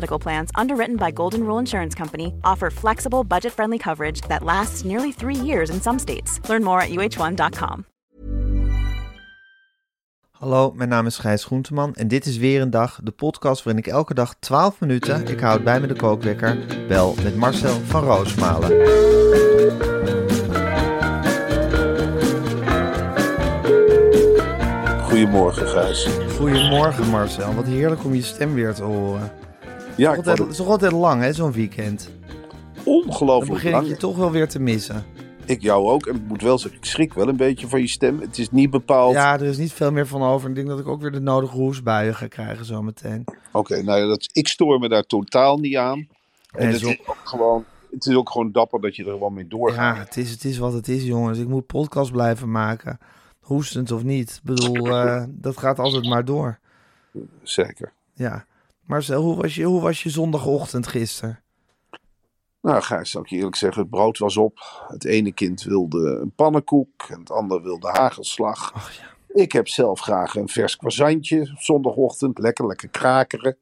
Medical Plans, underwritten by Golden Rule Insurance Company, offer flexible, budget friendly coverage that lasts nearly three years in some states. Learn more at uh1.com. Hallo, mijn naam is Gijs Groenteman en dit is weer een dag, de podcast waarin ik elke dag 12 minuten, ik houd bij me de kookwekker, bel met Marcel van Roosmalen. Goedemorgen, Gijs. Goedemorgen Marcel, wat heerlijk om je stem weer te horen. Ja, Altijd, het is toch altijd lang hè, zo'n weekend. Dan ongelooflijk begin ik lang. je toch wel weer te missen. Ik jou ook. En ik moet wel zeggen, ik schrik wel een beetje van je stem. Het is niet bepaald... Ja, er is niet veel meer van over. Ik denk dat ik ook weer de nodige hoesbuien ga krijgen zometeen. Oké, nou ja, dat, ik stoor me daar totaal niet aan. En En het, zo- is ook gewoon, het is ook gewoon dapper dat je er gewoon mee doorgaat. Ja, het is, het is wat het is, jongens. Ik moet podcast blijven maken. Hoestend of niet. Ik bedoel, eh, dat gaat altijd maar door. Zeker. Ja. Marcel, hoe was je, hoe was je zondagochtend gisteren? Nou, Gijs, zal ik je eerlijk zeggen, het brood was op. Het ene kind wilde een pannenkoek en het andere wilde hagelslag. Ach ja. Ik heb zelf graag een vers croissantje zondagochtend. Lekker, lekker krakeren.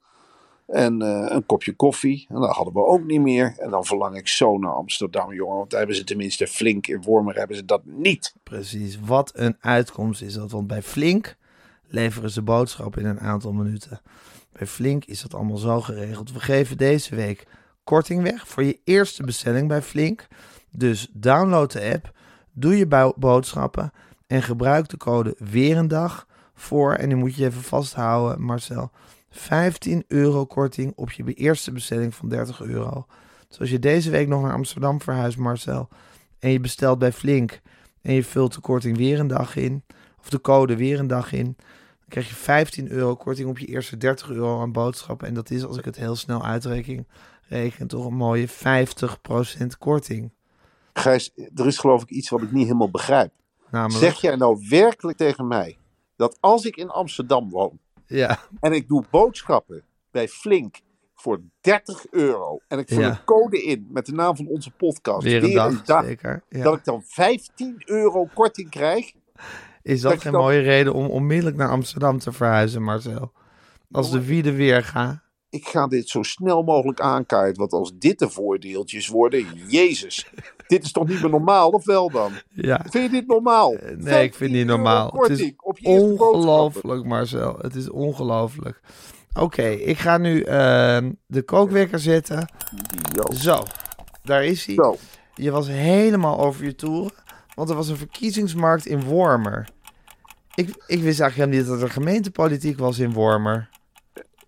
En eh, een kopje koffie. En dat hadden we ook niet meer. En dan verlang ik zo naar Amsterdam, jongen. Want daar hebben ze tenminste flink. In Wormer hebben ze dat niet. Precies, wat een uitkomst is dat. Want bij Flink leveren ze boodschappen in een aantal minuten. Bij Flink is dat allemaal zo geregeld. We geven deze week korting weg voor je eerste bestelling bij Flink. Dus download de app, doe je boodschappen en gebruik de code weer een dag voor, en nu moet je even vasthouden Marcel, 15 euro korting op je eerste bestelling van 30 euro. Dus als je deze week nog naar Amsterdam verhuist Marcel en je bestelt bij Flink en je vult de korting weer een dag in, of de code weer een dag in, dan krijg je 15 euro korting op je eerste 30 euro aan boodschappen. En dat is, als ik het heel snel uitreken, reken, toch een mooie 50% korting. Gijs, er is geloof ik iets wat ik niet helemaal begrijp. Namelijk, Zeg jij nou werkelijk tegen mij dat als ik in Amsterdam woon ja, en ik doe boodschappen bij Flink voor 30 euro en ik vul Ja. een code in met de naam van onze podcast, weer een dag, zeker. Ja. dat ik dan 15 euro korting krijg? Is dat dat geen dan- mooie reden om onmiddellijk naar Amsterdam te verhuizen, Marcel? Als de wiede weer gaat. Ik ga dit zo snel mogelijk aankaarten, want als dit de voordeeltjes worden, jezus, dit is toch niet meer normaal, of wel dan? Ja. Vind je dit normaal? Eh, Nee, ik vind het 15 niet euro normaal. Het is ongelooflijk, Marcel. Het is ongelooflijk. Oké, ik ga nu ehm, de kookwekker zetten. Zo, daar is hij. Je was helemaal over je toeren, want er was een verkiezingsmarkt in Wormer. Ik, ik wist eigenlijk helemaal niet dat er gemeentepolitiek was in Wormer.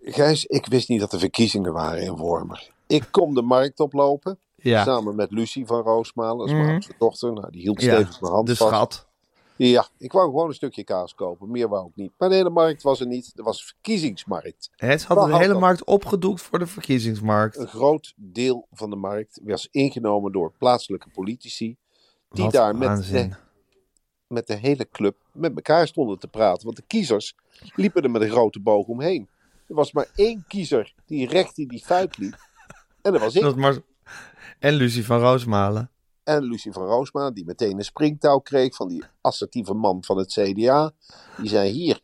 Gijs, ik wist niet dat er verkiezingen waren in Wormer. Ik kom de markt oplopen, Ja, samen met Lucie van Roosmalen, dat is mijn Mhm. dochter. Nou, die hield ja stevig mijn hand de vast. schat. Ja, ik wou gewoon een stukje kaas kopen, meer wou ik niet. Maar de hele markt was er niet, er was een verkiezingsmarkt. Het had de hele markt opgedoekt voor de verkiezingsmarkt. Een groot deel van de markt was ingenomen door plaatselijke politici, die Wat daar met de, met de hele club met elkaar stonden te praten. Want de kiezers liepen er met een grote boog omheen. Er was maar één kiezer die recht in die fuik liep. En dat was ik. Dat En Lucie van Roosmalen. En Lucie van Roosma, die meteen een springtouw kreeg van die assertieve man van het CDA. Die zei: Hier,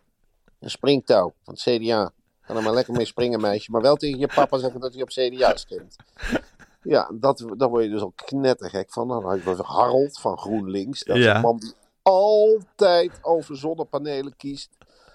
een springtouw van het CDA. Ga er maar lekker mee springen, meisje. Maar wel tegen je papa zeggen dat hij op CDA stemt. Ja, dat, daar word je dus al knettergek van. Dan had je Harold van GroenLinks. Dat is Ja. een man die altijd over zonnepanelen kiest,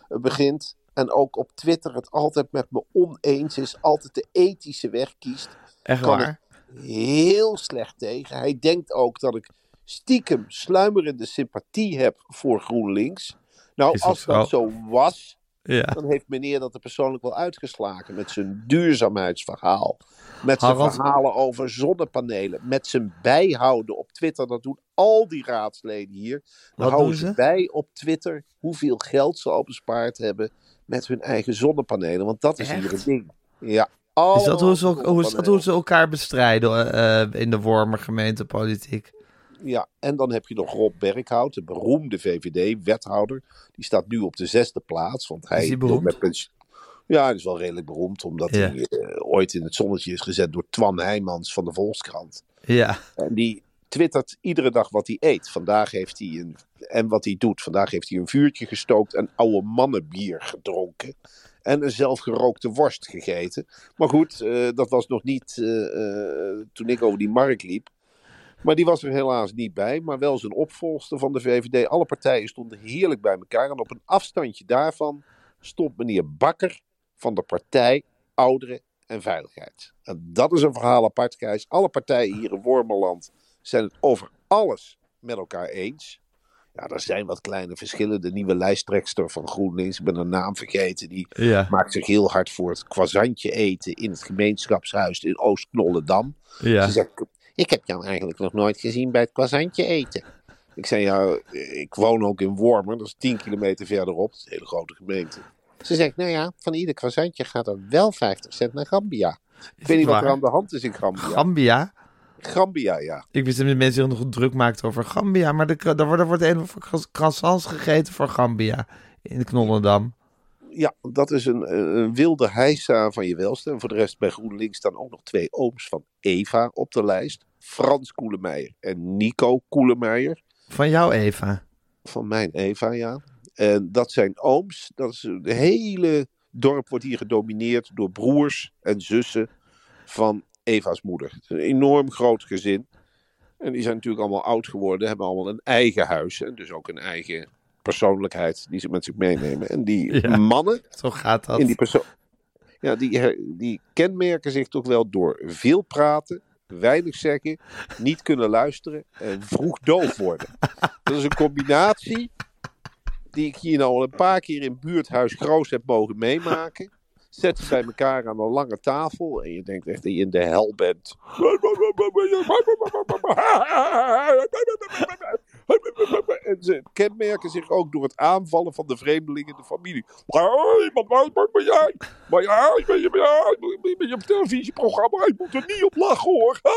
eh, begint. En ook op Twitter het altijd met me oneens is. Altijd de ethische weg kiest Echt Kan waar? heel slecht tegen. Hij denkt ook dat ik stiekem sluimerende sympathie heb voor GroenLinks. Nou, dat als dat zo was, Ja. dan heeft meneer dat er persoonlijk wel uitgeslagen. Met zijn duurzaamheidsverhaal. Met zijn Harald- verhalen over zonnepanelen. Met zijn bijhouden op Twitter. Dat doen al die raadsleden hier. Dan Wat houden ze bij op Twitter hoeveel geld ze al bespaard hebben met hun eigen zonnepanelen. Want dat is hier Echt? het ding. Ja. Is dat hoe ze, hoe is dat hoe ze elkaar bestrijden eh, in de Wormer gemeentepolitiek? Ja, en dan heb je nog Rob Berghout, de beroemde VVD-wethouder. Die staat nu op de zesde plaats. Want hij Is hij beroemd? Met pensioen- ja, hij is wel redelijk beroemd. Omdat Ja. hij eh, ooit in het zonnetje is gezet door Twan Heijmans van de Volkskrant. Ja, En die twittert iedere dag wat hij eet. Vandaag heeft hij een. En wat hij doet. Vandaag heeft hij een vuurtje gestookt en oude mannenbier gedronken. En een zelfgerookte worst gegeten. Maar goed, eh, dat was nog niet eh, toen ik over die markt liep. Maar die was er helaas niet bij. Maar wel zijn opvolgster van de VVD. Alle partijen stonden heerlijk bij elkaar. En op een afstandje daarvan stond meneer Bakker van de partij Ouderen en Veiligheid. En dat is een verhaal apart, Gijs. Alle partijen hier in Wormerland zijn het over alles met elkaar eens. Ja, er zijn wat kleine verschillen. De nieuwe lijsttrekster van GroenLinks, ik ben haar naam vergeten, die ja, maakt zich heel hard voor het croissantje eten in het gemeenschapshuis in Oost-Knollendam. ja. Ze zegt, ik heb jou eigenlijk nog nooit gezien bij het croissantje eten. Ik zei, ja, ik woon ook in Wormer, dat is 10 kilometer verderop. Dat is een hele grote gemeente. Ze zegt, nou ja, van ieder croissantje gaat er wel 50 cent naar Gambia. Ik weet niet wat er aan de hand is in Gambia. Gambia? Gambia, ja. Ik wist dat de mensen zich nog druk maakten over Gambia, maar er, er wordt, er een of andere croissants gegeten voor Gambia in Knollendam. Ja, dat is een, een wilde heisa van je welste. En voor de rest bij GroenLinks staan ook nog twee ooms van Eva op de lijst. Frans Koelemeijer en Nico Koelemeijer. Van jou, Eva. Van mijn Eva, ja. En dat zijn ooms. Dat is, het hele dorp wordt hier gedomineerd door broers en zussen van Eva's moeder. Het is een enorm groot gezin. En die zijn natuurlijk allemaal oud geworden, hebben allemaal een eigen huis. En dus ook een eigen persoonlijkheid die ze met zich meenemen. En die Ja. mannen Zo gaat dat. in die persoon. Ja, die, die kenmerken zich toch wel door veel praten, weinig zeggen, niet kunnen luisteren en vroeg doof worden. Dat is een combinatie die ik hier nou al een paar keer in buurthuis Groos heb mogen meemaken. Zet ze bij elkaar aan een lange tafel en je denkt echt dat je in de hel bent. En ze kenmerken zich ook door het aanvallen van de vreemdeling in de familie. Maar ja, ik ben je televisieprogramma. Ik moet er niet op lachen hoor.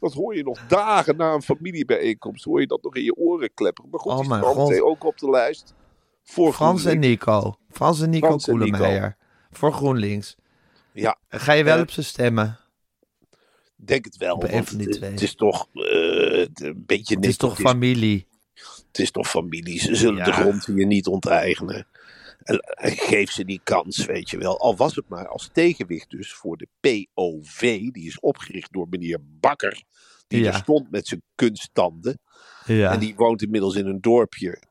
Dat hoor je nog dagen na een familiebijeenkomst. Hoor je dat nog in je oren klepperen. Maar goed, Oh die mijn meteen ook op de lijst. Voor Frans en. Nico. Frans en Nico Frans Nico. Voor GroenLinks. Ja, Ga je wel Eh, op ze stemmen? Denk het wel. Op want het- twee. Het is toch eh, een beetje Het is toch familie? Het is toch familie. Ze zullen Ja. de grond hier niet onteigenen. En, en geef ze die kans, weet je wel. Al was het maar als tegenwicht dus voor de POV. Die is opgericht door meneer Bakker. Die Ja. er stond met zijn kunsttanden. Ja. En die woont inmiddels in een dorpje.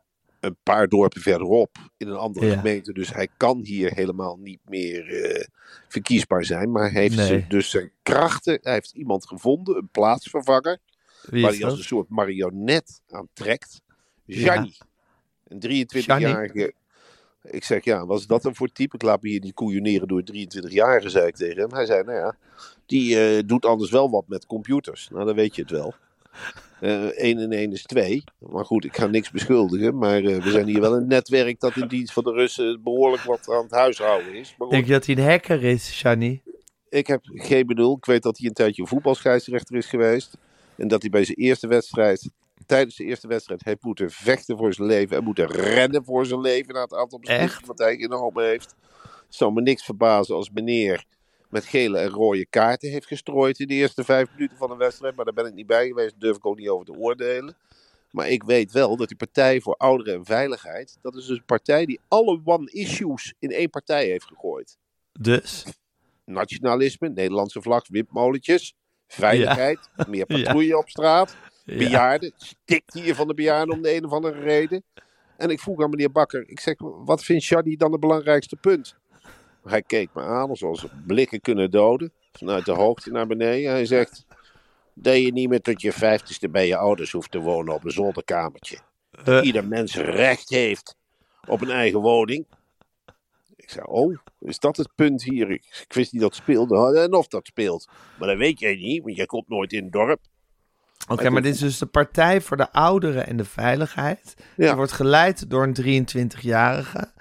Een paar dorpen verderop. In een andere Ja. gemeente. Dus hij kan hier helemaal niet meer eh, verkiesbaar zijn. Maar hij heeft Nee. dus zijn krachten. Hij heeft iemand gevonden. Een plaatsvervanger. Wie waar hij als een soort marionet aan trekt. Gianni. Een 23-jarige. Ik zeg, ja, wat is dat dan voor type? Ik laat me hier niet koeioneren door 23-jarige, zei ik tegen hem. Hij zei, nou ja, die eh, doet anders wel wat met computers. Nou, dan weet je het wel. Eh 1 en 1 is 2. Maar goed, ik ga niks beschuldigen. Maar eh, we zijn hier wel een netwerk dat in dienst van de Russen behoorlijk wat aan het huishouden is. Maar Denk je dat hij een hacker is, Shani? ik heb geen bedoel. Ik weet dat hij een tijdje voetbalscheidsrechter is geweest. En dat hij bij zijn eerste wedstrijd, tijdens de eerste wedstrijd, heeft moeten vechten voor zijn leven. En moeten rennen voor zijn leven na het aantal beslissingen wat hij genomen heeft. Het zou me niks verbazen als meneer met gele en rode kaarten heeft gestrooid in de eerste vijf minuten van een wedstrijd. Maar daar ben ik niet bij geweest, durf ik ook niet over te oordelen. Maar ik weet wel dat die Partij voor Ouderen en Veiligheid, dat is dus een partij die alle one-issues in één partij heeft gegooid Dus? nationalisme, Nederlandse vlag, windmolentjes, veiligheid, meer Ja. patrouille op straat, Ja. bejaarden, stikt hier van de bejaarden om de een of andere reden. En ik vroeg aan meneer Bakker, ik zeg, wat vindt Shadi dan het belangrijkste punt? Hij keek me aan alsof blikken kunnen doden, vanuit de hoogte naar beneden. Hij zegt, dat je niet meer tot je vijftigste bij je ouders hoeft te wonen op een zolderkamertje. dat ieder mens recht heeft op een eigen woning. Ik zei, oh, is dat het punt hier? Ik, wist niet dat het speelde en of dat speelt. Maar dat weet jij niet, want jij komt nooit in het dorp. Oké, maar dit is dus de Partij voor de Ouderen en de Veiligheid. Die wordt geleid door een 23-jarige.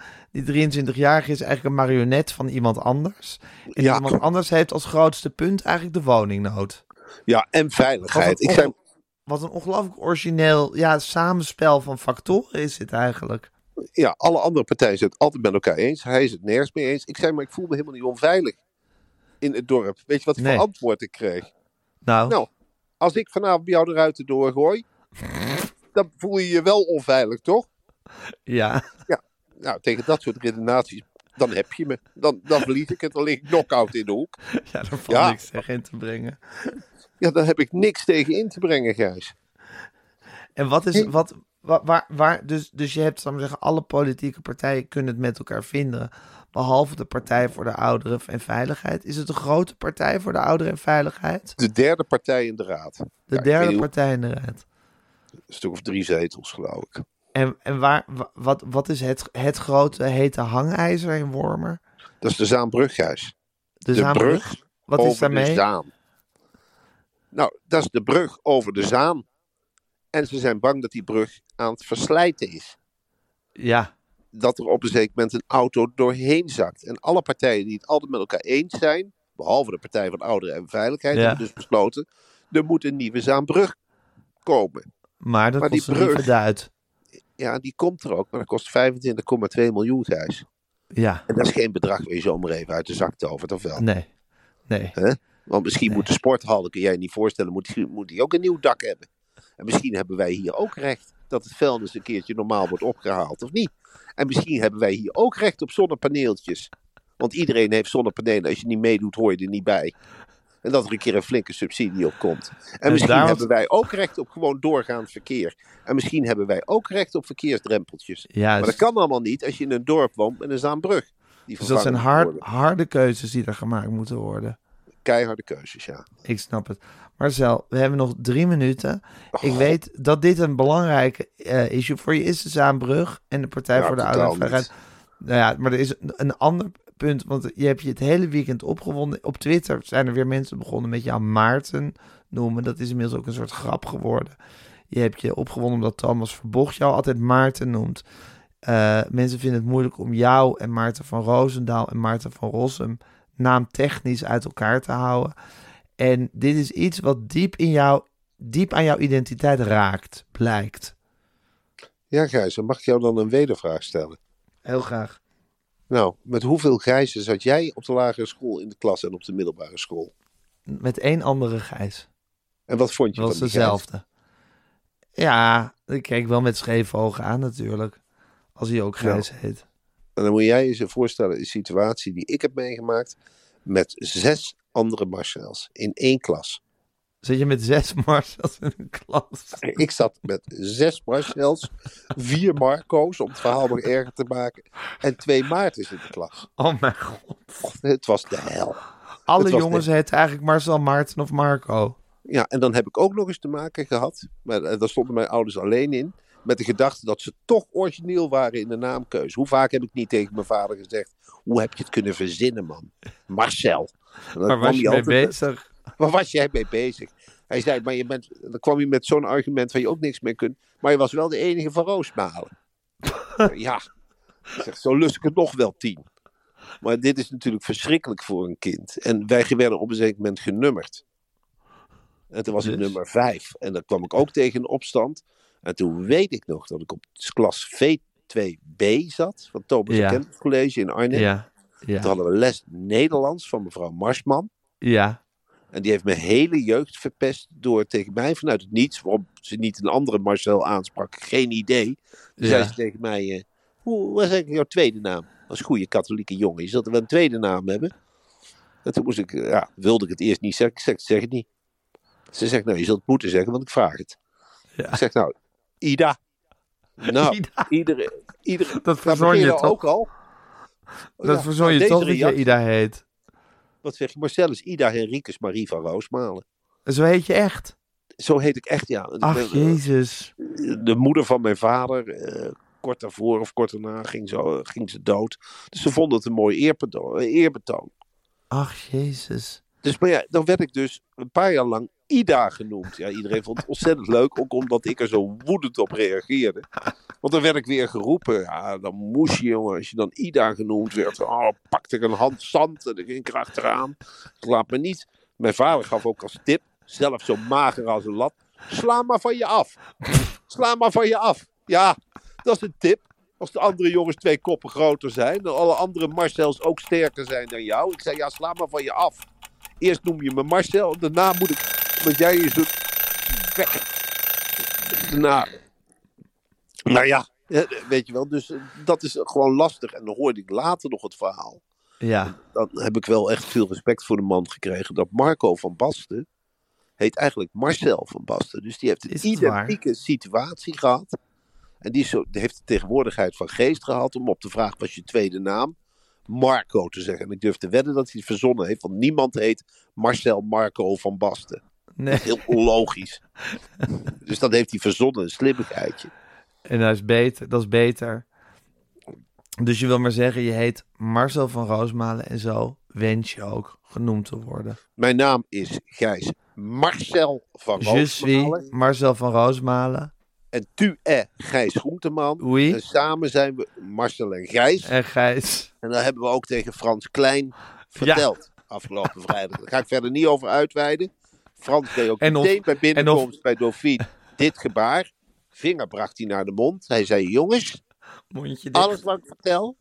Die 23-jarige is eigenlijk een marionet van iemand anders. En Ja. iemand anders heeft als grootste punt eigenlijk de woningnood. Ja, en veiligheid. Ik zei, wat een ongelooflijk origineel ja, samenspel van factoren is dit eigenlijk. ja, alle andere partijen zijn het altijd met elkaar eens. Hij is het nergens mee eens. Ik zei, maar ik voel me helemaal niet onveilig in het dorp. Weet je wat Nee. voor antwoord ik kreeg? Nou, Nou, als ik vanavond bij jou de ruiten doorgooi, dan voel je je wel onveilig, toch? ja. Nou, tegen dat soort redenaties, dan heb je me. Dan, dan verlies ik het, dan lig ik knock-out in de hoek. ja, daar valt Ja. niks tegen in te brengen. Ja, dan heb ik niks tegen in te brengen, Gijs. En wat is, wat, wa- waar, waar, dus, dus je hebt, zal ik zeggen, alle politieke partijen kunnen het met elkaar vinden. Behalve de Partij voor de Ouderen en Veiligheid. Is het een grote partij voor de Ouderen en Veiligheid? De derde partij in de raad. De Ja, derde partij in de raad. Een stuk of drie zetels, geloof ik. En, en waar, wa- wat, wat is het, het grote hete hangijzer in Wormer? Dat is de Zaanbrug, Gijs. De, De Zaanbrug? brug Wat over is daarmee? de Zaan. Nou, dat is de brug over de Zaan. En ze zijn bang dat die brug aan het verslijten is. Ja, dat er op een zeker moment een auto doorheen zakt. En alle partijen die het altijd met elkaar eens zijn, behalve de Partij van Ouderen en Veiligheid, Ja. hebben dus besloten, er moet een nieuwe Zaanbrug komen. maar dat Maar die brug-. Ja, die komt er ook, maar dat kost 25,2 miljoen, Gijs. Ja, En dat is geen bedrag waar je zomaar even uit de zak tovert, of wel? nee. Nee. Want misschien moet de sporthal, kun jij je niet voorstellen, moet, die- moet die ook een nieuw dak hebben. En misschien hebben wij hier ook recht dat het vuilnis een keertje normaal wordt opgehaald, of niet? En misschien hebben wij hier ook recht op zonnepaneeltjes. Want iedereen heeft zonnepanelen. Als je niet meedoet, hoor je er niet bij. En dat er een keer een flinke subsidie op komt. En, En misschien hebben wij ook recht op gewoon doorgaand verkeer. En misschien hebben wij ook recht op verkeersdrempeltjes. Ja, Maar dat kan allemaal niet als je in een dorp woont met een Zaanbrug. Die dus dat zijn hard, harde keuzes die er gemaakt moeten worden. Keiharde keuzes, ja. Ik snap het. Marcel, we hebben nog drie minuten. Ik weet dat dit een belangrijke eh, issue voor je is, de Zaanbrug en de Partij Ja, voor de Veiligheid. Nou ja, maar er is een, een ander punt, want je hebt je het hele weekend opgewonden. Op Twitter zijn er weer mensen begonnen met jou Maarten noemen. Dat is inmiddels ook een soort grap geworden. Je hebt je opgewonden omdat Thomas Verbocht jou altijd Maarten noemt. Eh, mensen vinden het moeilijk om jou en Maarten van Roosendaal en Maarten van Rossum naamtechnisch uit elkaar te houden. En dit is iets wat diep, in jou, diep aan jouw identiteit raakt, blijkt. Ja, Gijs, mag ik jou dan een wedervraag stellen. Heel graag. Nou, met hoeveel Gijzen zat jij op de lagere school in de klas en op de middelbare school? Met één andere Gijs. En wat vond je Dat was van die Gijs? dezelfde. Ja, ik keek wel met scheve ogen aan natuurlijk. Als hij ook Gijs heet. En dan moet jij je je voorstellen een situatie die ik heb meegemaakt met zes andere Marcels in één klas. Zit je met zes Marcels in een klas? Ik zat met zes Marcels, vier Marco's om het verhaal nog erger te maken en twee Maartens in de klas. Oh mijn god. Het was de hel. Alle Het jongens heten eigenlijk Marcel, Maarten of Marco. Ja, en dan heb ik ook nog eens te maken gehad, maar eh, daar stonden mijn ouders alleen in, met de gedachte dat ze toch origineel waren in de naamkeuze. Hoe vaak heb ik niet tegen mijn vader gezegd, hoe heb je het kunnen verzinnen man? Marcel. Kwam was je mee bezig? Waar was jij mee bezig? Hij zei, maar je bent, dan kwam hij met zo'n argument waar je ook niks mee kunt. Maar je was wel de enige van Roosmalen. ja, zeg, zo lust ik het nog wel tien. Maar dit is natuurlijk verschrikkelijk voor een kind. En wij werden op een zeker moment genummerd. En toen was ik Dus? nummer vijf. En dan kwam ik ook tegen een opstand. En toen weet ik nog dat ik op klas V2B zat. Van Thomas Ja. College in Arnhem. Ja, Toen ja, hadden we les Nederlands van mevrouw Marsman. ja. En die heeft mijn hele jeugd verpest door tegen mij vanuit het niets, waarom ze niet een andere Marcel aansprak, geen idee. Toen Ja. zei ze tegen mij, eh, hoe wat is eigenlijk jouw tweede naam? Als goede katholieke jongen, je zult wel een tweede naam hebben. En toen moest ik, eh, ja, wilde ik het eerst niet zeggen, ik zeg, het niet. Ze zegt, nou, je zult het moeten zeggen, want ik vraag het. Ja. Ik zeg, nou, Ida. Nou, Ida. iedere, iedere, Dat verzon je toch? ook al. Dat Ja, verzon nou, je toch dat je Ida heet. Wat zeg je? Marcel is Ida Henricus Marie van Roosmalen. Zo heet je echt. Zo heet ik echt, ja. Ach, ben, eh, jezus. de moeder van mijn vader, eh, kort daarvoor of kort daarna, ging, zo, ging ze dood. Dus ze vonden het een mooi eerbetoon. eerbetoon. Ach, jezus. Dus maar ja, dan werd ik dus een paar jaar lang Ida genoemd. Ja, iedereen vond het ontzettend leuk, ook omdat ik er zo woedend op reageerde. Want dan werd ik weer geroepen. Ja, dan moest je, jongen, als je dan Ida genoemd werd. Oh, pakte ik een hand zand en ik ging er achteraan. Laat me niet. Mijn vader gaf ook als tip, zelf zo mager als een lat. Sla maar van je af. Sla maar van je af. Ja, dat is een tip. Als de andere jongens twee koppen groter zijn. En alle andere Marcels ook sterker zijn dan jou. Ik zei, ja, sla maar van je af. Eerst noem je me Marcel. Daarna moet ik, omdat jij je zo weg. Daarna. Nou ja, weet je wel. Dus eh, dat is gewoon lastig. En dan hoorde ik later nog het verhaal. Ja. Dan heb ik wel echt veel respect voor de man gekregen. Dat Marco van Basten heet eigenlijk Marcel van Basten. Dus die heeft een waar? identieke situatie gehad. En die, zo, die heeft de tegenwoordigheid van geest gehad om op de vraag: was je tweede naam? Marco te zeggen. En ik durf te wedden dat hij het verzonnen heeft, want niemand heet Marcel Marco van Basten. Nee. Heel onlogisch. dus dat heeft hij verzonnen, een slimmigheidje. En dat is beter. Dat is beter. Dus je wil maar zeggen, je heet Marcel van Roosmalen en zo wens je ook genoemd te worden. Mijn naam is Gijs Marcel van Je suis Roosmalen. Marcel van Roosmalen. En tu es Gijs Groenteman. Oui. En samen zijn we Marcel en Gijs. En Gijs. En dat hebben we ook tegen Frans Klein verteld afgelopen vrijdag. Daar ga ik verder niet over uitweiden. Frans deed ook En meteen bij en binnenkomst bij Dauphine dit gebaar. Vinger bracht hij naar de mond. Hij zei, jongens, Mondje alles wat ik vertel,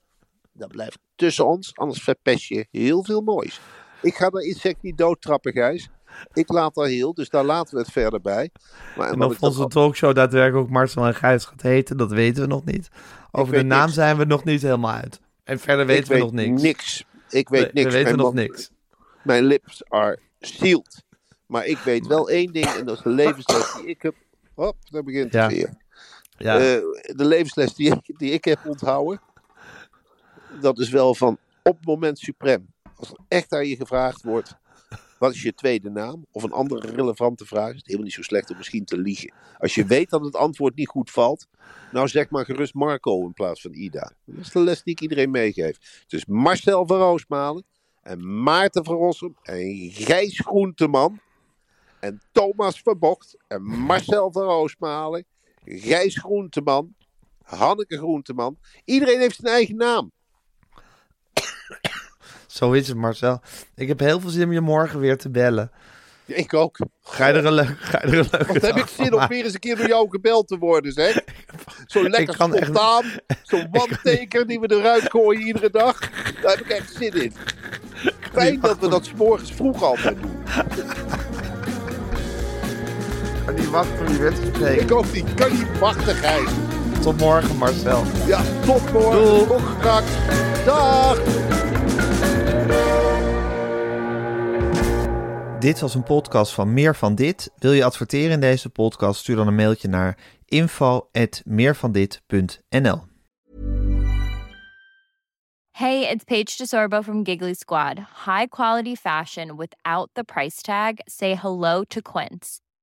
dat blijft tussen ons. Anders verpest je heel veel moois. Ik ga dat insect niet doodtrappen, Gijs. Ik laat dat heel, dus daar laten we het verder bij. Maar En of onze talkshow daadwerkelijk ook Marcel en Gijs gaat heten, dat weten we nog niet. Over de naam niks. zijn we nog niet helemaal uit. En verder ik weten we weet nog niks. niks. Ik weet niks. We weten Mijn nog niks. Mijn lips are sealed. Maar ik weet wel één ding, en dat is de levensles die ik heb. Hop, daar begint het Ja. weer. Ja. Eh, de levensles die ik, die ik heb onthouden. Dat is wel van op het moment suprem. Als er echt aan je gevraagd wordt. Wat is je tweede naam? Of een andere relevante vraag. Is het helemaal niet zo slecht om misschien te liegen. Als je weet dat het antwoord niet goed valt. Nou zeg maar gerust Marco in plaats van Ida. Dat is de les die ik iedereen meegeef. Dus Marcel van Roosmalen. En Maarten van Rossum. En Gijs Groenteman. En Thomas Verbocht. En Marcel van Roosmalen. Gijs Groenteman. Hanneke Groenteman. Iedereen heeft zijn eigen naam. Zo is het, Marcel. Ik heb heel veel zin om je morgen weer te bellen. Ik ook. Ga je er een, leuk, ga je er een leuke Wat heb ik zin om weer eens een keer door jou gebeld te worden, zeg. Zo lekker kan echt- spontaan. Zo'n wandteken die we eruit gooien iedere dag. Daar heb ik echt zin in. Fijn dat we dat morgens vroeg altijd doen. Kan niet wachten om je weer te spreken. Ik ook niet. Kan niet wachten, Gijs. Tot morgen, Marcel. Ja, tot morgen. Doeg. Tot straks. Dag. Dit was een podcast van Meer van Dit. Wil je adverteren in deze podcast? Stuur dan een mailtje naar info@meervandit.nl. Hey, it's Paige DeSorbo from Giggly Squad. High quality fashion without the price tag. Say hello to Quince.